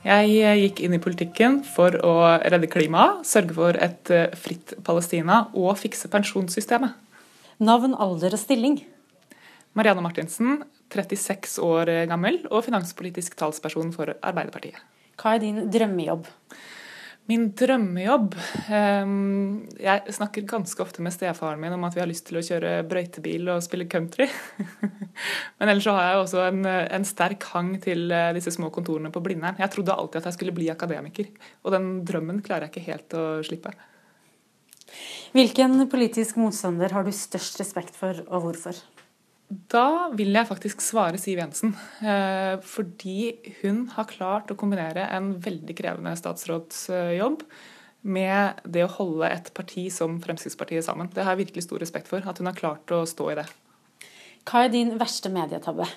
Jeg gikk inn i politikken for å redde klimaet, sørge for et eh, fritt Palestina og fikse pensjonssystemet. Navn, alder og stilling? Marianne Martinsen, 36 år gammel og finanspolitisk talsperson for Arbeiderpartiet. Hva er din drømmejobb? Min drømmejobb um, Jeg snakker ganske ofte med stefaren min om at vi har lyst til å kjøre brøytebil og spille country. Men ellers så har jeg også en, en sterk hang til eh, disse små kontorene på Blindern. Jeg trodde alltid at jeg skulle bli akademiker, og den drømmen klarer jeg ikke helt å slippe. Hvilken politisk motstander har du størst respekt for, og hvorfor? Da vil jeg faktisk svare Siv Jensen. Eh, fordi hun har klart å kombinere en veldig krevende statsrådsjobb med det å holde et parti som Fremskrittspartiet sammen. Det har jeg virkelig stor respekt for, at hun har klart å stå i det. Hva er din verste medietabbe?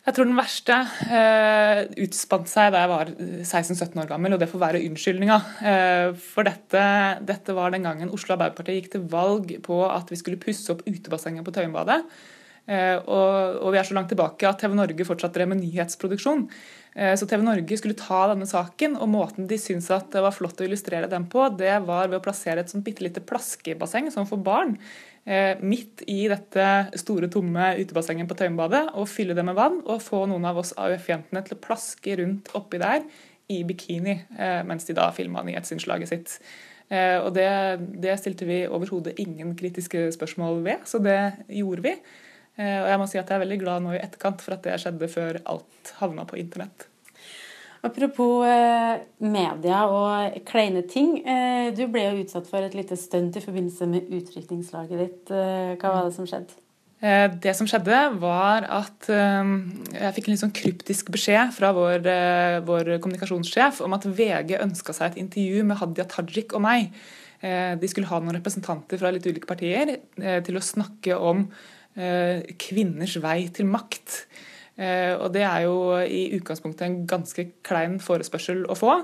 Jeg tror den verste eh, utspant seg da jeg var 16-17 år gammel, og det får være unnskyldninga. Eh, for dette, dette, var den gangen Oslo Arbeiderparti gikk til valg på at vi skulle pusse opp utebassenget på Tøyenbadet. Eh, og, og, vi er så langt tilbake at TV Norge fortsatt drev med nyhetsproduksjon. Eh, så TV Norge skulle ta denne saken, og måten de syntes at det var flott å illustrere den på, det var ved å plassere et sånt bitte lite plaskebasseng sånn for barn eh, midt i dette store, tomme utebassenget på Tøyenbadet, og fylle det med vann, og få noen av oss AUF-jentene til å plaske rundt oppi der i bikini, mens de da filma nyhetsinnslaget sitt. Og det, det stilte vi overhodet ingen kritiske spørsmål ved, så det gjorde vi. Eh, og jeg må si at jeg er veldig glad nå i etterkant for at det skjedde før alt havna på internett. Apropos eh, media og kleine ting. Eh, du ble jo utsatt for et lite stunt i forbindelse med utrykningslaget ditt. Hva var det som skjedde? Eh, det som skjedde, var at jeg fikk en litt sånn kryptisk beskjed fra vår, vår kommunikasjonssjef om at VG ønska seg et intervju med Hadia Tajik og meg. De skulle ha noen representanter fra litt ulike partier til å snakke om kvinners vei til makt. Eh, og det er jo i utgangspunktet en ganske klein forespørsel å få.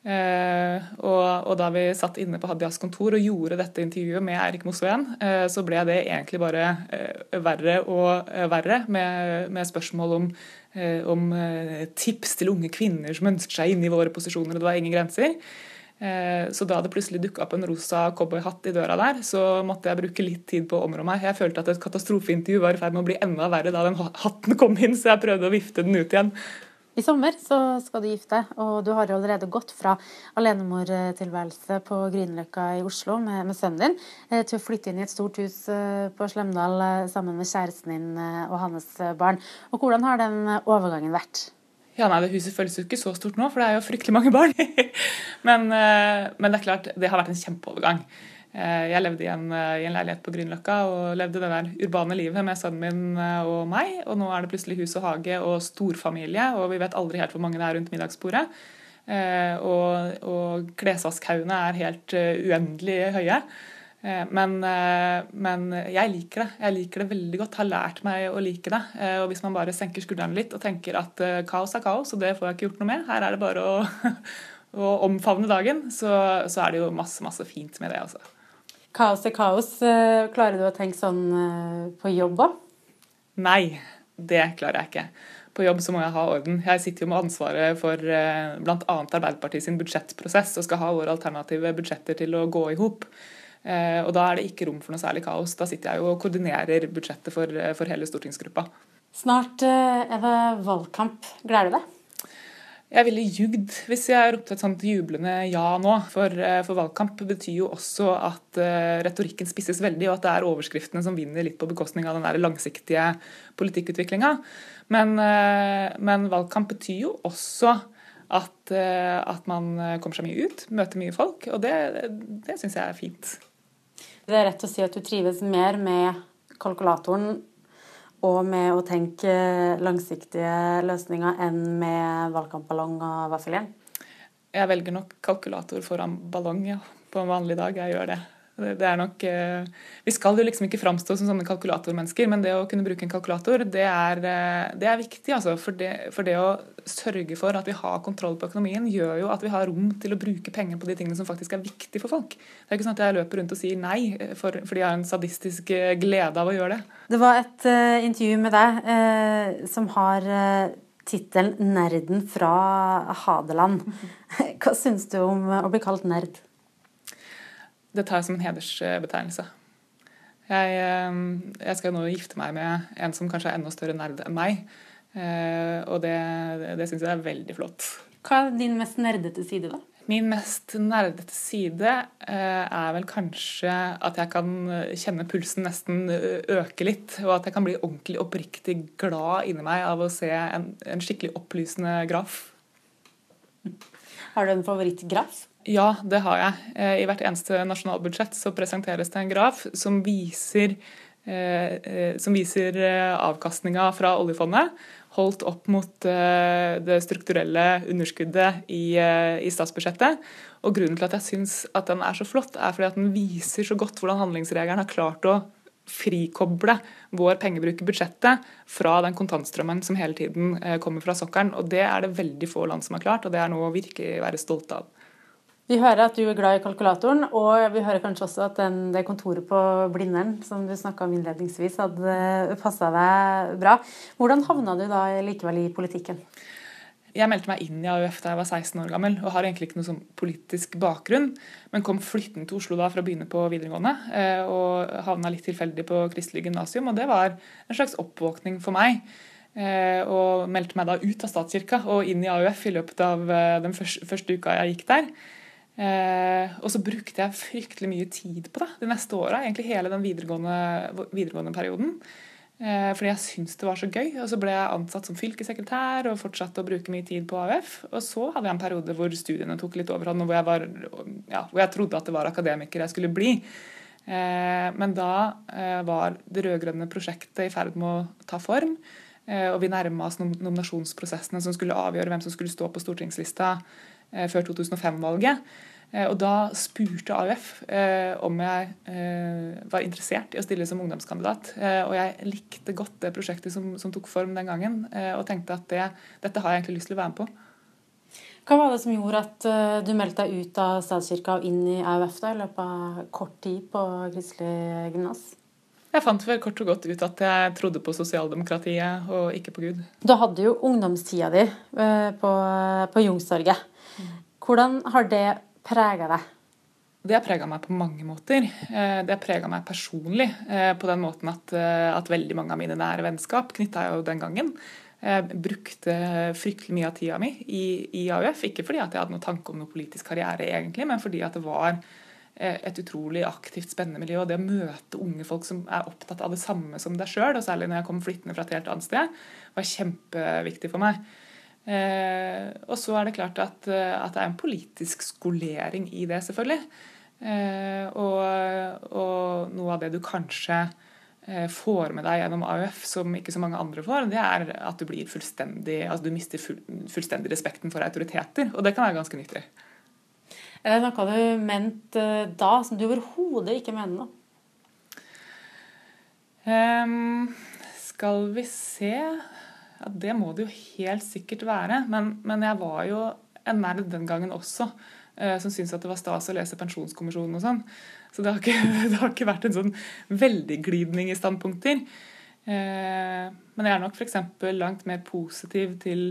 Eh, og, og, da vi satt inne på Hadias kontor og gjorde dette intervjuet med Eirik Mosveen, eh, så ble det egentlig bare eh, verre og verre, med, med spørsmål om, eh, om tips til unge kvinner som ønsker seg inn i våre posisjoner, og det var ingen grenser. Eh, så da det plutselig dukka opp en rosa cowboyhatt i døra der, så måtte jeg bruke litt tid på å områ meg. Jeg følte at et katastrofeintervju var i ferd med å bli enda verre da den hatten kom inn, så jeg prøvde å vifte den ut igjen. I sommer så skal du gifte og du har allerede gått fra alenemortilværelse på Grünerløkka i Oslo med, med, sønnen din, eh, til å flytte inn i et stort hus eh, på Slemdal sammen med kjæresten din og hans barn. Og hvordan har den overgangen vært? Ja, nei, det Huset føles jo ikke så stort nå, for det er jo fryktelig mange barn. men, eh, men, det er klart, det har vært en kjempeovergang. Eh, jeg levde i en, eh, i en leilighet på Grünerløkka og levde det der urbane livet med sønnen min og meg. Og nå er det plutselig hus og hage og storfamilie, og vi vet aldri helt hvor mange det er rundt middagsbordet. Og, og klesvaskhaugene er helt uendelig høye. Eh, men, eh, men, jeg liker det. Jeg liker det veldig godt. Har lært meg å like det. Eh, og hvis man bare senker skuldrene litt og tenker at kaos er kaos, og det får jeg ikke gjort noe med, her er det bare å, å omfavne dagen, så, så, er det jo masse, masse fint med det. altså. Kaos er kaos. Klarer du å tenke sånn på jobb òg? Nei, det klarer jeg ikke. På jobb så må jeg ha orden. Jeg sitter jo med ansvaret for bl.a. Arbeiderpartiet sin budsjettprosess og skal ha våre alternative budsjetter til å gå i hop. Eh, og da er det ikke rom for noe særlig kaos. Da sitter jeg jo og koordinerer budsjettet for, eh, for hele stortingsgruppa. Snart eh, er det valgkamp. Gleder du deg? Jeg ville jugd hvis jeg ropte et sånt jublende ja nå. For, for, valgkamp betyr jo også at retorikken spisses veldig, og at det er overskriftene som vinner litt på bekostning av den der langsiktige politikkutviklinga. Men, men, valgkamp betyr jo også at, at, man kommer seg mye ut, møter mye folk, og det, det syns jeg er fint. Det er rett å si at du trives mer med kalkulatoren og med å tenke langsiktige løsninger enn med valgkampballong og vaffeljern? Jeg velger nok kalkulator foran ballong, ja. På en vanlig dag. Jeg gjør det. Det er nok, eh, vi skal jo liksom ikke framstå som sånne kalkulatormennesker, men det å kunne bruke en kalkulator, det er, eh, det er viktig. Altså, for, det, for, det, å sørge for at vi har kontroll på økonomien, gjør jo at vi har rom til å bruke penger på de tingene som faktisk er viktige for folk. Det er ikke sånn at jeg løper rundt og sier nei eh, for, fordi jeg har en sadistisk glede av å gjøre det. Det var et uh, intervju med deg uh, som har uh, tittelen 'Nerden fra Hadeland'. Hva syns du om å bli kalt nerd? Det tar jeg som en hedersbetegnelse. Jeg, eh, jeg skal nå gifte meg med en som kanskje er enda større nerd enn meg. Eh, og det, det syns jeg er veldig flott. Hva er din mest nerdete side, da? Min mest nerdete side eh, er vel kanskje at jeg kan kjenne pulsen nesten øke litt. Og at jeg kan bli ordentlig oppriktig glad inni meg av å se en, en skikkelig opplysende graf. Har du en favorittgraf? Ja, det har jeg. I hvert eneste nasjonalbudsjett så presenteres det en graf som viser, som viser avkastninga fra oljefondet holdt opp mot eh, det strukturelle underskuddet i, eh, i, statsbudsjettet. Og Grunnen til at jeg syns at den er så flott, er fordi at den viser så godt hvordan handlingsregelen har klart å frikoble vår pengebruk i budsjettet fra den kontantstrømmen som hele tiden eh, kommer fra sokkelen. Og Det er det veldig få land som har klart, og det er noe å virkelig være stolt av. Vi hører at du er glad i kalkulatoren, og vi hører kanskje også at den, det kontoret på Blindern som du snakka om innledningsvis, hadde passa deg bra. Hvordan havna du da likevel i politikken? Jeg meldte meg inn i AUF da jeg var 16 år gammel og har egentlig ikke noe sånn politisk bakgrunn, men kom flyttende til Oslo da for å begynne på videregående eh, og havna litt tilfeldig på Kristelig gymnasium. Og det var en slags oppvåkning for meg. Eh, og meldte meg da ut av statskirka og inn i AUF i løpet av eh, den første, uka jeg gikk der. Eh, og så brukte jeg fryktelig mye tid på det de neste åra, egentlig hele den videregående, videregående perioden. Eh, fordi jeg syntes det var så gøy. Og så ble jeg ansatt som fylkessekretær og fortsatte å bruke mye tid på AUF. Og så hadde jeg en periode hvor studiene tok litt overhånd, og hvor jeg, var, ja, hvor jeg trodde at det var akademiker jeg skulle bli. Eh, men da eh, var det rød-grønne prosjektet i ferd med å ta form. Eh, og vi nærma oss nominasjonsprosessene som skulle avgjøre hvem som skulle stå på stortingslista før 2005-valget. Eh, og Da spurte AUF eh, om jeg eh, var interessert i å stille som ungdomskandidat. Eh, og jeg likte godt det prosjektet som, som tok form den gangen, eh, og tenkte at det, dette har jeg egentlig lyst til å være med på. Hva var det som gjorde at du meldte deg ut av statskirka og inn i AUF da, i løpet av kort tid på Kristelig gymnas? Jeg fant vel kort og godt ut at jeg trodde på sosialdemokratiet og ikke på Gud. Du hadde jo ungdomstida di på, på Youngstorget. Hvordan har det prega deg? Det har prega meg på mange måter. Eh, det har prega meg personlig eh, på den måten at, eh, at, veldig mange av mine nære vennskap knytta jeg jo den gangen. Jeg brukte fryktelig mye av tida mi i, i, AUF. Ikke fordi at jeg hadde noen tanke om noen politisk karriere, egentlig, men fordi at det var et utrolig aktivt, spennende miljø. Og det å møte unge folk som er opptatt av det samme som deg sjøl, og særlig når jeg kom flyttende fra et helt annet sted, var kjempeviktig for meg. Eh, og så er det klart at, eh, at, det er en politisk skolering i det, selvfølgelig. Eh, og, og, noe av det du kanskje får med deg gjennom AUF, som ikke så mange andre får, det er at du blir fullstendig altså du mister full, fullstendig respekten for autoriteter. Og det kan være ganske nyttig. Er det noe du mente da, som du overhodet ikke mener nå? Um, skal vi se ja, det må det jo helt sikkert være. Men, men jeg var jo en nerd den gangen også, eh, som syntes at det var stas å lese Pensjonskommisjonen og sånn. Så det har, ikke, det har ikke vært en sånn veldig glidning i standpunkter. Eh, men jeg er nok f.eks. langt mer positiv til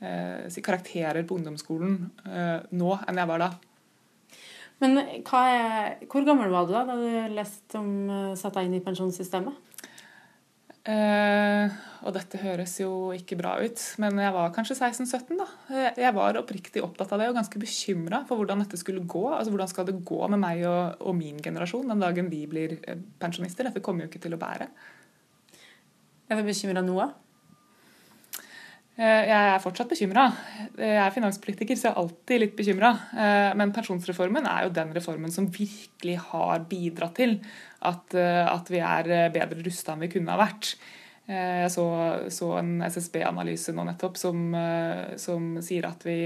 eh, karakterer på ungdomsskolen nå enn jeg var da. Men er, hvor gammel var du da da du leste om uh, satt deg inn i pensjonssystemet? Eh, og dette høres jo ikke bra ut, men jeg var kanskje 16-17 da. Jeg var oppriktig opptatt av det og ganske bekymra for hvordan dette skulle gå. Altså Hvordan skal det gå med meg og, og, min generasjon den dagen vi blir eh, pensjonister? Dette kommer jo ikke til å bære. Er du bekymra nå? Eh, jeg er fortsatt bekymra. Jeg er finanspolitiker, så jeg er alltid litt bekymra. Eh, men pensjonsreformen er jo den reformen som virkelig har bidratt til at, eh, at vi er eh, bedre rusta enn vi kunne ha vært. Eh, jeg så, så en SSB-analyse nå nettopp som, som sier at vi,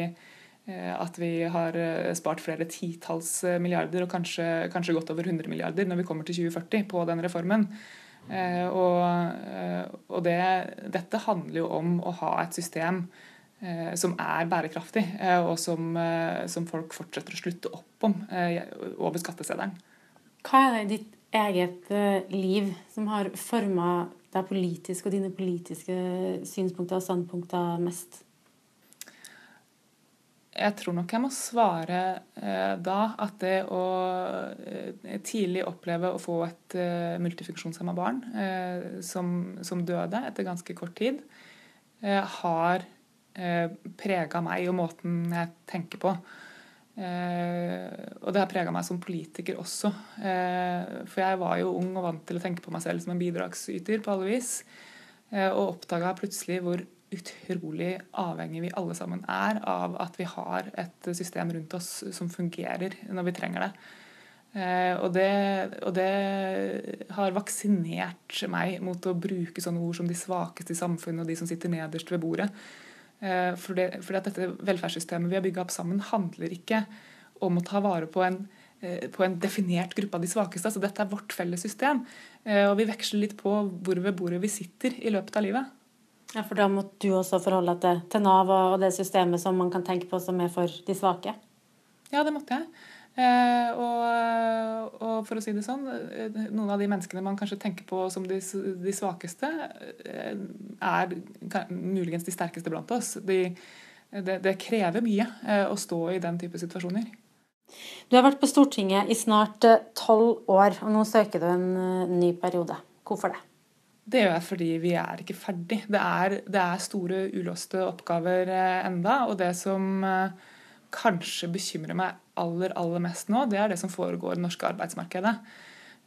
at vi har spart flere titalls milliarder, og kanskje, kanskje, godt over 100 milliarder når vi kommer til 2040 på den reformen. Og, og det, dette handler jo om å ha et system som er bærekraftig, og som, som folk fortsetter å slutte opp om over skatteseddelen. Hva er det i ditt eget liv som har forma deg politisk og dine politiske synspunkter og standpunkter mest? Jeg tror nok jeg må svare eh, da at det å eh, tidlig oppleve å få et eh, multifunksjonshemma barn eh, som, som, døde etter ganske kort tid, eh, har eh, prega meg og måten jeg tenker på. Eh, og det har prega meg som politiker også. For jeg var jo ung og vant til å tenke på meg selv som en bidragsyter på alle vis. Og oppdaga plutselig hvor utrolig avhengig vi alle sammen er av at vi har et system rundt oss som fungerer når vi trenger det. Eh, og, det, og det har vaksinert meg mot å bruke sånne ord som de svakeste i samfunnet og de som sitter nederst ved bordet. Eh, for, det, for dette velferdssystemet vi har bygga opp sammen, handler ikke om å ta vare på en, eh, på en definert gruppe av de svakeste. Så Dette er vårt felles system. Og vi veksler litt på hvor ved bordet vi sitter i løpet av livet. Ja, For da måtte du også forholde deg til, Nav og det systemet som man kan tenke på som er for de svake? Ja, det måtte jeg. Eh, og, og, for å si det sånn, eh, noen av de menneskene man kanskje tenker på som de, de svakeste, eh, er muligens de sterkeste blant oss. De, det, det, krever mye eh, å stå i den type situasjoner. Du har vært på Stortinget i snart eh, tolv år, og nå søker du en ny periode. Hvorfor det? Det gjør jeg fordi vi er ikke ferdig. Det er, det er store ulåste oppgaver eh, enda, og det som eh, kanskje bekymrer meg aller, aller mest nå, det er det som foregår i det norske arbeidsmarkedet.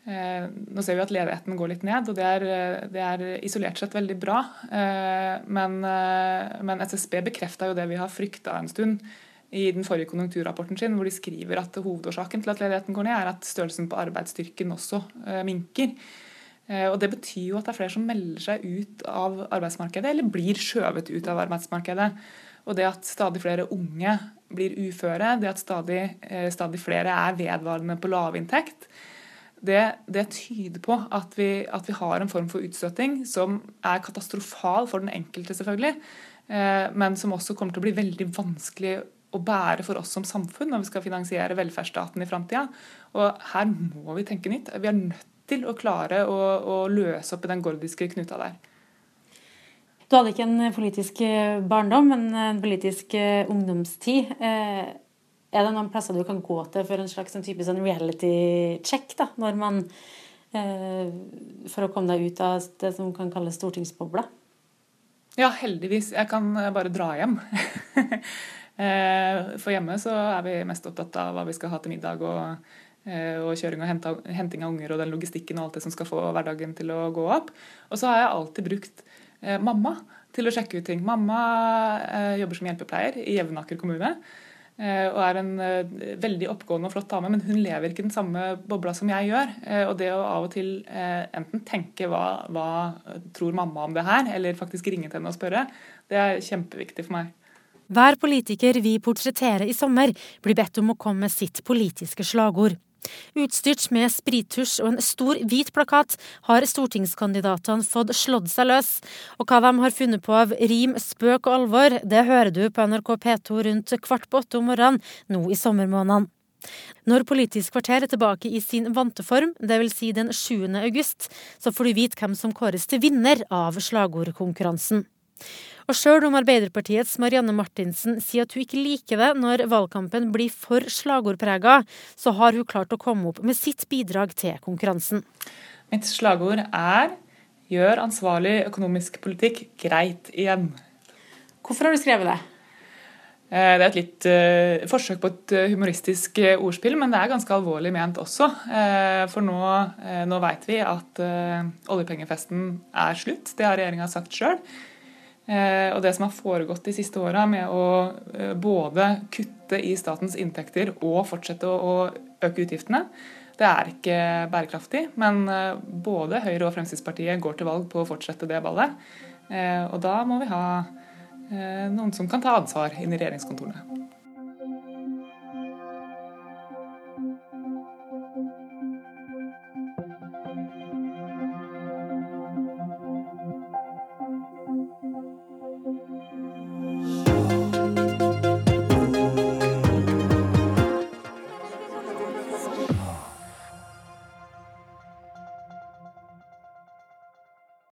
Eh, nå ser vi at ledigheten går litt ned, og det er, det er isolert sett veldig bra. Men, men SSB bekrefta jo det vi har frykta en stund i den forrige konjunkturrapporten sin, hvor de skriver at hovedårsaken til at ledigheten går ned, er at størrelsen på arbeidsstyrken også minker. Eh, og Det betyr jo at det er flere som melder seg ut av arbeidsmarkedet, eller blir skjøvet ut av arbeidsmarkedet. Og det at stadig flere unge blir uføre, det at stadig, eh, stadig flere er vedvarende på lavinntekt, det, det tyder på at vi, at vi, har en form for utstøting som er katastrofal for den enkelte, selvfølgelig, eh, men som også kommer til å bli veldig vanskelig å bære for oss som samfunn når vi skal finansiere velferdsstaten i framtida. Og her må vi tenke nytt. Vi er nødt til å klare å, å løse opp i den gordiske knuta der. Du hadde ikke en politisk eh, barndom, men en politisk eh, ungdomstid. Eh, er det noen plasser du kan gå til for en slags en type sånn reality check, da, når man For å komme deg ut av det som kan kalles stortingsbobla? Ja, heldigvis. Jeg kan bare dra hjem. For hjemme så er vi mest opptatt av hva vi skal ha til middag og Eh, og kjøring og henting av unger og den logistikken og alt det som skal få hverdagen til å gå opp. Og så har jeg alltid brukt eh, mamma til å sjekke ut ting. Mamma eh, jobber som hjelpepleier i Jevnaker kommune. Og er en veldig oppgående og flott dame, men hun lever ikke den samme bobla som jeg gjør. Og det å av og til enten tenke hva, hva tror mamma om det her, eller faktisk ringe til henne og spørre, det er kjempeviktig for meg. Hver politiker vi portretterer i sommer, blir bedt om å komme med sitt politiske slagord. Utstyrt med sprittusj og en stor hvit plakat har stortingskandidatene fått slått seg løs. Og hva de har funnet på av rim, spøk og alvor, det hører du på NRK P2 rundt kvart på åtte om morgenen nå i sommermånedene. Når Politisk kvarter er tilbake i sin vante form, dvs. Si den 7. august, så får du vite hvem som kåres til vinner av slagordkonkurransen. Og sjøl om Arbeiderpartiets Marianne Martinsen sier at hun ikke liker det når valgkampen blir for slagordprega, så har hun klart å komme opp med sitt bidrag til konkurransen. Mitt slagord er 'Gjør ansvarlig økonomisk politikk greit igjen'. Hvorfor har du skrevet det? Eh, det er et litt uh, forsøk på et eh, humoristisk ordspill, men det er ganske alvorlig ment også. Uh, for nå, uh, nå veit vi at oljepengefesten er slutt. Det har regjeringa sagt sjøl. Eh, og det som har foregått de siste åra med å eh, både kutte i statens inntekter og fortsette å øke utgiftene, det er ikke bærekraftig. Men eh, både Høyre og Fremskrittspartiet går til valg på å fortsette det ballet. Og da må vi ha noen som kan ta ansvar inn i regjeringskontorene.